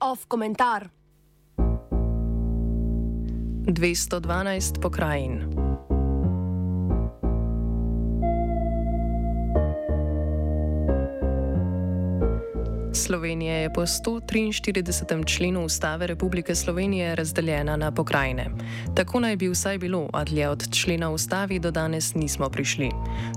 Off komentar. 212 pokrajin. Slovenija je po 143. členu Ustave Republike Slovenije razdeljena na pokrajine. Tako naj bi vsaj bilo, a dlje od člena Ustavi do danes nismo prišli.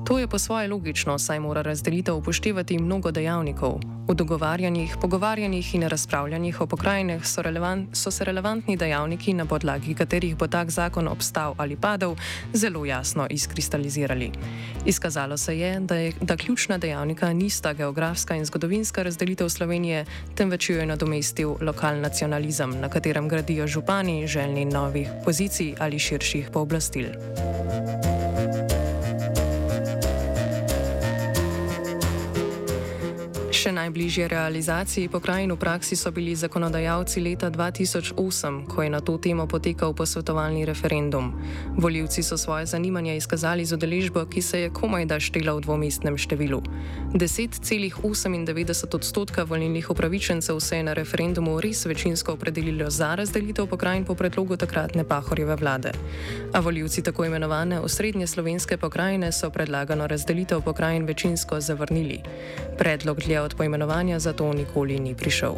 To je po svoje logično, saj mora razdelitev upoštevati mnogo dejavnikov. V dogovarjanjih, pogovarjanjih in razpravljanjih o pokrajinah so, relevant, so se relevantni dejavniki, na podlagi katerih bo tak zakon obstal ali padel, zelo jasno izkristalizirali. Izkazalo se je, da, je, da ključna dejavnika nista geografska in zgodovinska razdelitev Slovenije, temveč jo je nadomestil lokal nacionalizem, na katerem gradijo župani željni novih pozicij ali širših pooblastil. Še najbližje realizaciji pokrajin v praksi so bili zakonodajalci leta 2008, ko je na to temo potekal posvetovalni referendum. Voljivci so svoje zanimanje izkazali z odeležbo, ki se je komaj da štela v dvomestnem številu. 10,98 odstotka volilnih upravičencev se je na referendumu res večinsko opredelilo za razdelitev pokrajin po predlogu takratne Pahorjeve vlade. A voljivci tako imenovane osrednje slovenske pokrajine so predlagano razdelitev pokrajin večinsko zavrnili. Predlog dlje od poimenovanja zato nikoli ni prišel.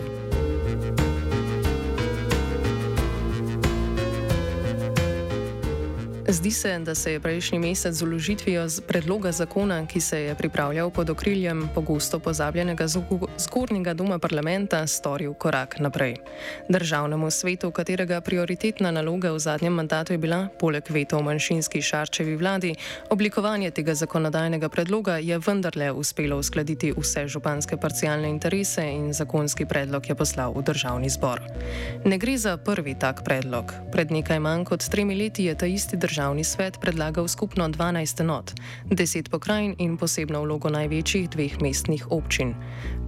Zdi se, da se je prejšnji mesec z uložitvijo predloga zakona, ki se je pripravljal pod okriljem pogosto pozabljenega zgornjega doma parlamenta, storil korak naprej. Državnemu svetu, katerega prioritetna naloga v zadnjem mandatu je bila, poleg veto v manjšinski šarčevi vladi, oblikovanje tega zakonodajnega predloga je vendarle uspelo uskladiti vse županske parcialne interese in zakonski predlog je poslal v državni zbor. Ne gre za prvi tak predlog. Pred nekaj manj kot tremi leti je ta isti državni državni svet predlagal skupno 12 enot, 10 pokrajin in posebno vlogo največjih dveh mestnih občin.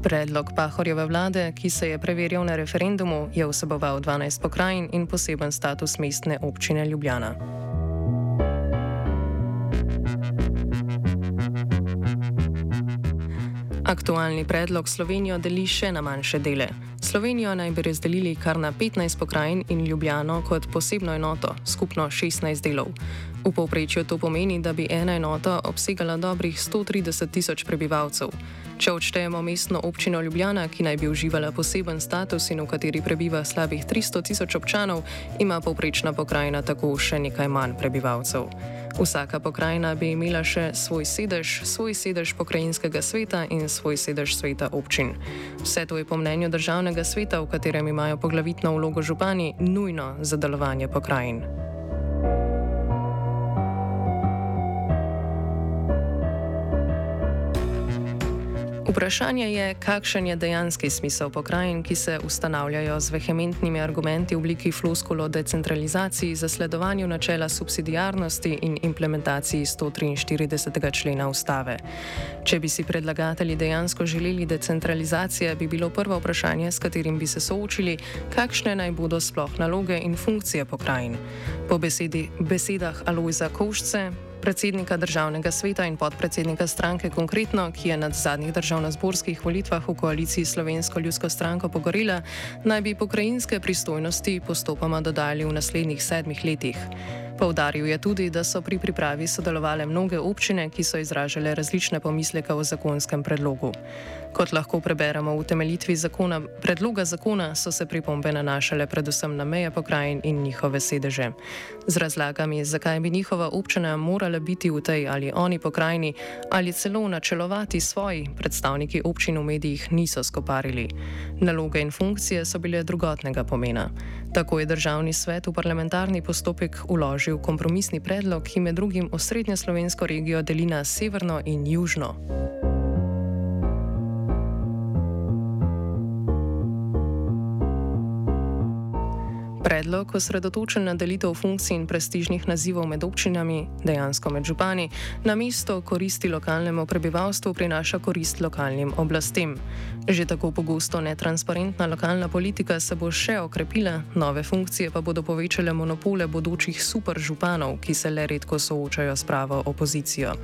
Predlog Pahorjeve vlade, ki se je preverjal na referendumu, je vseboval 12 pokrajin in poseben status mestne občine Ljubljana. Aktualni predlog Slovenijo deli še na manjše dele. Slovenijo naj bi razdelili kar na 15 pokrajin in Ljubljano kot posebno enoto, skupno 16 delov. V povprečju to pomeni, da bi ena enota obsegala dobrih 130 tisoč prebivalcev. Če odštejemo mestno občino Ljubljana, ki naj bi uživala poseben status in v kateri prebiva slabih 300 tisoč občanov, ima povprečna pokrajina tako še nekaj manj prebivalcev. Vsaka pokrajina bi imela še svoj sedež, svoj sedež pokrajinskega sveta in svoj sedež sveta občin. Vse to je po mnenju državnega sveta, v katerem imajo poglavitno vlogo župani, nujno za delovanje pokrajin. Vprašanje je, kakšen je dejanski smisel pokrajin, ki se ustanavljajo z vehementnimi argumenti v obliki floskul o decentralizaciji, zasledovanju načela subsidijarnosti in implementaciji 143. člena ustave. Če bi si predlagatelji dejansko želeli decentralizacije, bi bilo prvo vprašanje, s katerim bi se soočili, kakšne naj bodo sploh naloge in funkcije pokrajin. Po besedi, besedah Alojza Košce, predsednika državnega sveta in podpredsednika stranke konkretno, ki je na zadnjih državno-zborskih volitvah v koaliciji Slovensko ljudsko stranko pogorila, naj bi pokrajinske pristojnosti postopoma dodali v naslednjih sedmih letih. Poudaril je tudi, da so pri pripravi sodelovale mnoge občine, ki so izražale različne pomisleke o zakonskem predlogu. Kot lahko preberemo v temeljitvi zakona, predloga zakona, so se pripombe nanašale predvsem na meje pokrajin in njihove sedeže. Z razlagami, zakaj bi njihova občina morala biti v tej ali oni pokrajini ali celo načelovati svoji, predstavniki občin v medijih niso skoparili. Naloge in funkcije so bile drugotnega pomena. Tako je državni svet v parlamentarni postopek uložil kompromisni predlog, ki med drugim osrednjo slovensko regijo deli na severno in južno. Predlog osredotočen na delitev funkcij in prestižnih nazivov med občinami, dejansko med župani, na mesto koristi lokalnemu prebivalstvu prinaša korist lokalnim oblastem. Že tako pogosto netransparentna lokalna politika se bo še okrepila, nove funkcije pa bodo povečale monopole bodočih superžupanov, ki se le redko soočajo s pravo opozicijo.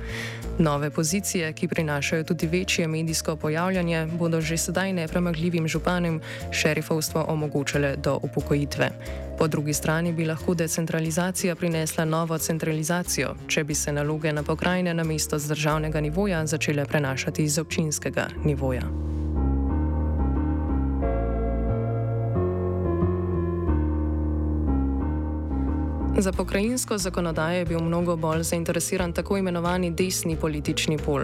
Nove pozicije, ki prinašajo tudi večje medijsko pojavljanje, bodo že sedaj nepremagljivim županom šerifovstvo omogočale do upokojitve. Po drugi strani bi lahko decentralizacija prinesla novo centralizacijo, če bi se naloge na pokrajine na mesto z državnega nivoja začele prenašati iz občinskega nivoja. Za pokrajinsko zakonodajo je bil mnogo bolj zainteresiran tako imenovani desni politični pol.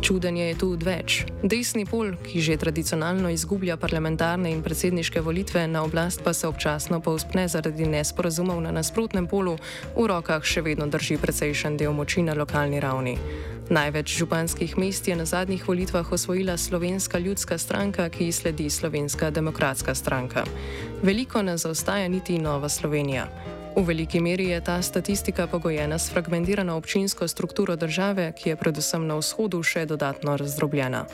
Čudenje je tu več. Desni pol, ki že tradicionalno izgublja parlamentarne in predsedniške volitve, na oblast pa se občasno povzpne zaradi nesporazumov na nasprotnem polu, v rokah še vedno drži precejšen del moči na lokalni ravni. Največ županskih mest je na zadnjih volitvah osvojila Slovenska ljudska stranka, ki ji sledi Slovenska demokratska stranka. Veliko ne zaostaja niti Nova Slovenija. V veliki meri je ta statistika pogojena s fragmentirano občinsko strukturo države, ki je predvsem na vzhodu še dodatno razdrobljena.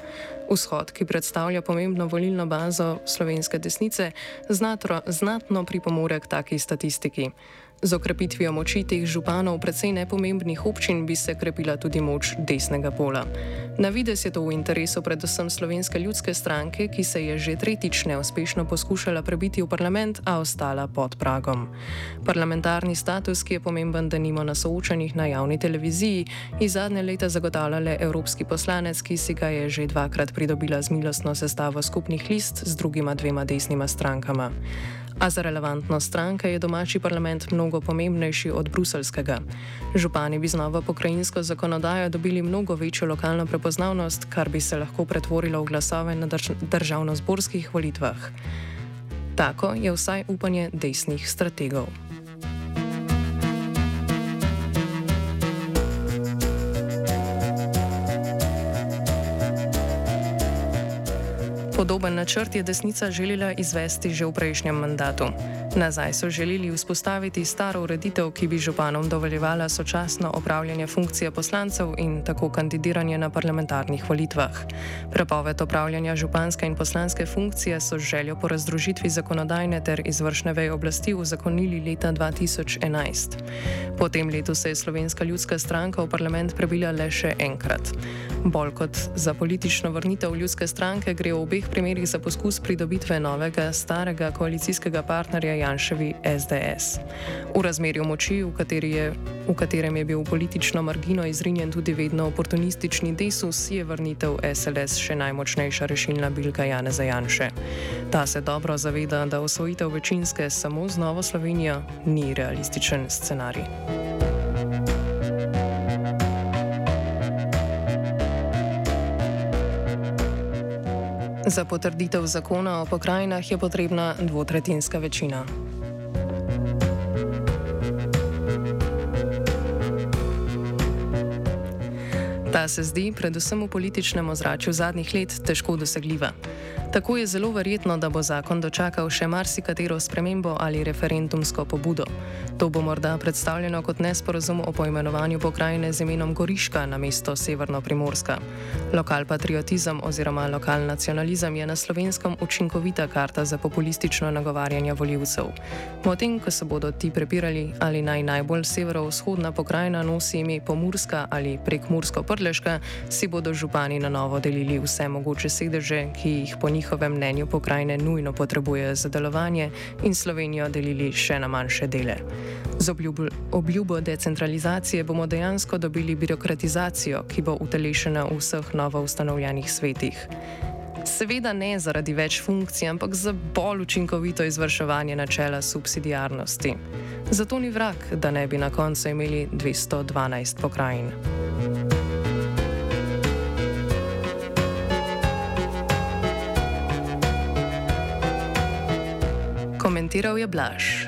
Vzhod, ki predstavlja pomembno volilno bazo slovenske desnice, znatro, znatno pripomore k taki statistiki. Z okrepitvijo moči teh županov predvsej nepomembnih občin bi se krepila tudi moč desnega pola. Na vides je to v interesu predvsem Slovenske ljudske stranke, ki se je že tretjič neuspešno poskušala prebiti v parlament, a ostala pod pragom. Parlamentarni status, ki je pomemben, da nimo na soočanjih na javni televiziji, iz zadnje leta zagotavljale evropski poslanec, ki si ga je že dvakrat pridobila z milostno sestavo skupnih list z drugima dvema desnima strankama. A za relevantnost stranke je domači parlament mnogo pomembnejši od bruselskega. Župani bi z novo pokrajinsko zakonodajo dobili mnogo večjo lokalno prepoznavnost, kar bi se lahko pretvorilo v glasove na drž državno-zborskih volitvah. Tako je vsaj upanje desnih strategov. Podoben načrt je desnica želela izvesti že v prejšnjem mandatu. Nazaj so želeli vzpostaviti staro ureditev, ki bi županom dovoljevala sočasno opravljanje funkcije poslancev in tako kandidiranje na parlamentarnih volitvah. Prepoved opravljanja županske in poslanske funkcije so željo po razdružitvi zakonodajne ter izvršne veje oblasti uzakonili leta 2011. Po tem letu se je Slovenska ljudska stranka v parlament prebila le še enkrat. Bolj kot za politično vrnitev ljudske stranke gre v obeh primerih za poskus pridobitve novega, starega koalicijskega partnerja Janševi SDS. V razmerju moči, v, je, v katerem je bil politično margino izrinjen tudi vedno oportunistični desus, je vrnitev SLS še najmočnejša rešilna bilka Janeza Janše. Ta se dobro zaveda, da osvojitev večinske samo z Novo Slovenijo ni realističen scenarij. Za potrditev zakona o pokrajinah je potrebna dvotretinska večina. Se zdi, predvsem v političnem ozračju zadnjih let, težko dosegljiva. Tako je zelo verjetno, da bo zakon dočakal še marsikatero spremembo ali referendumsko pobudo. To bo morda predstavljeno kot nesporazum o poimenovanju pokrajine z imenom Goriška na mesto Severno-Primorska. Lokal patriotizem oziroma lokal nacionalizem je na slovenskem učinkovita karta za populistično nagovarjanje voljivcev. Potem, ko se bodo ti prepirali, ali naj najbolj severovzhodna pokrajina nosi ime Pomurska ali prekmursko-prleška, si bodo župani na novo delili vse mogoče sedeže, ki jih po njih njihovem mnenju pokrajine nujno potrebujejo za delovanje in Slovenijo delili še na manjše dele. Z obljubo, obljubo decentralizacije bomo dejansko dobili birokratizacijo, ki bo utelešena v vseh novo ustanovljenih svetih. Seveda ne zaradi več funkcij, ampak za bolj učinkovito izvrševanje načela subsidijarnosti. Zato ni vrag, da ne bi na koncu imeli 212 pokrajin. Komentiral je Blaž.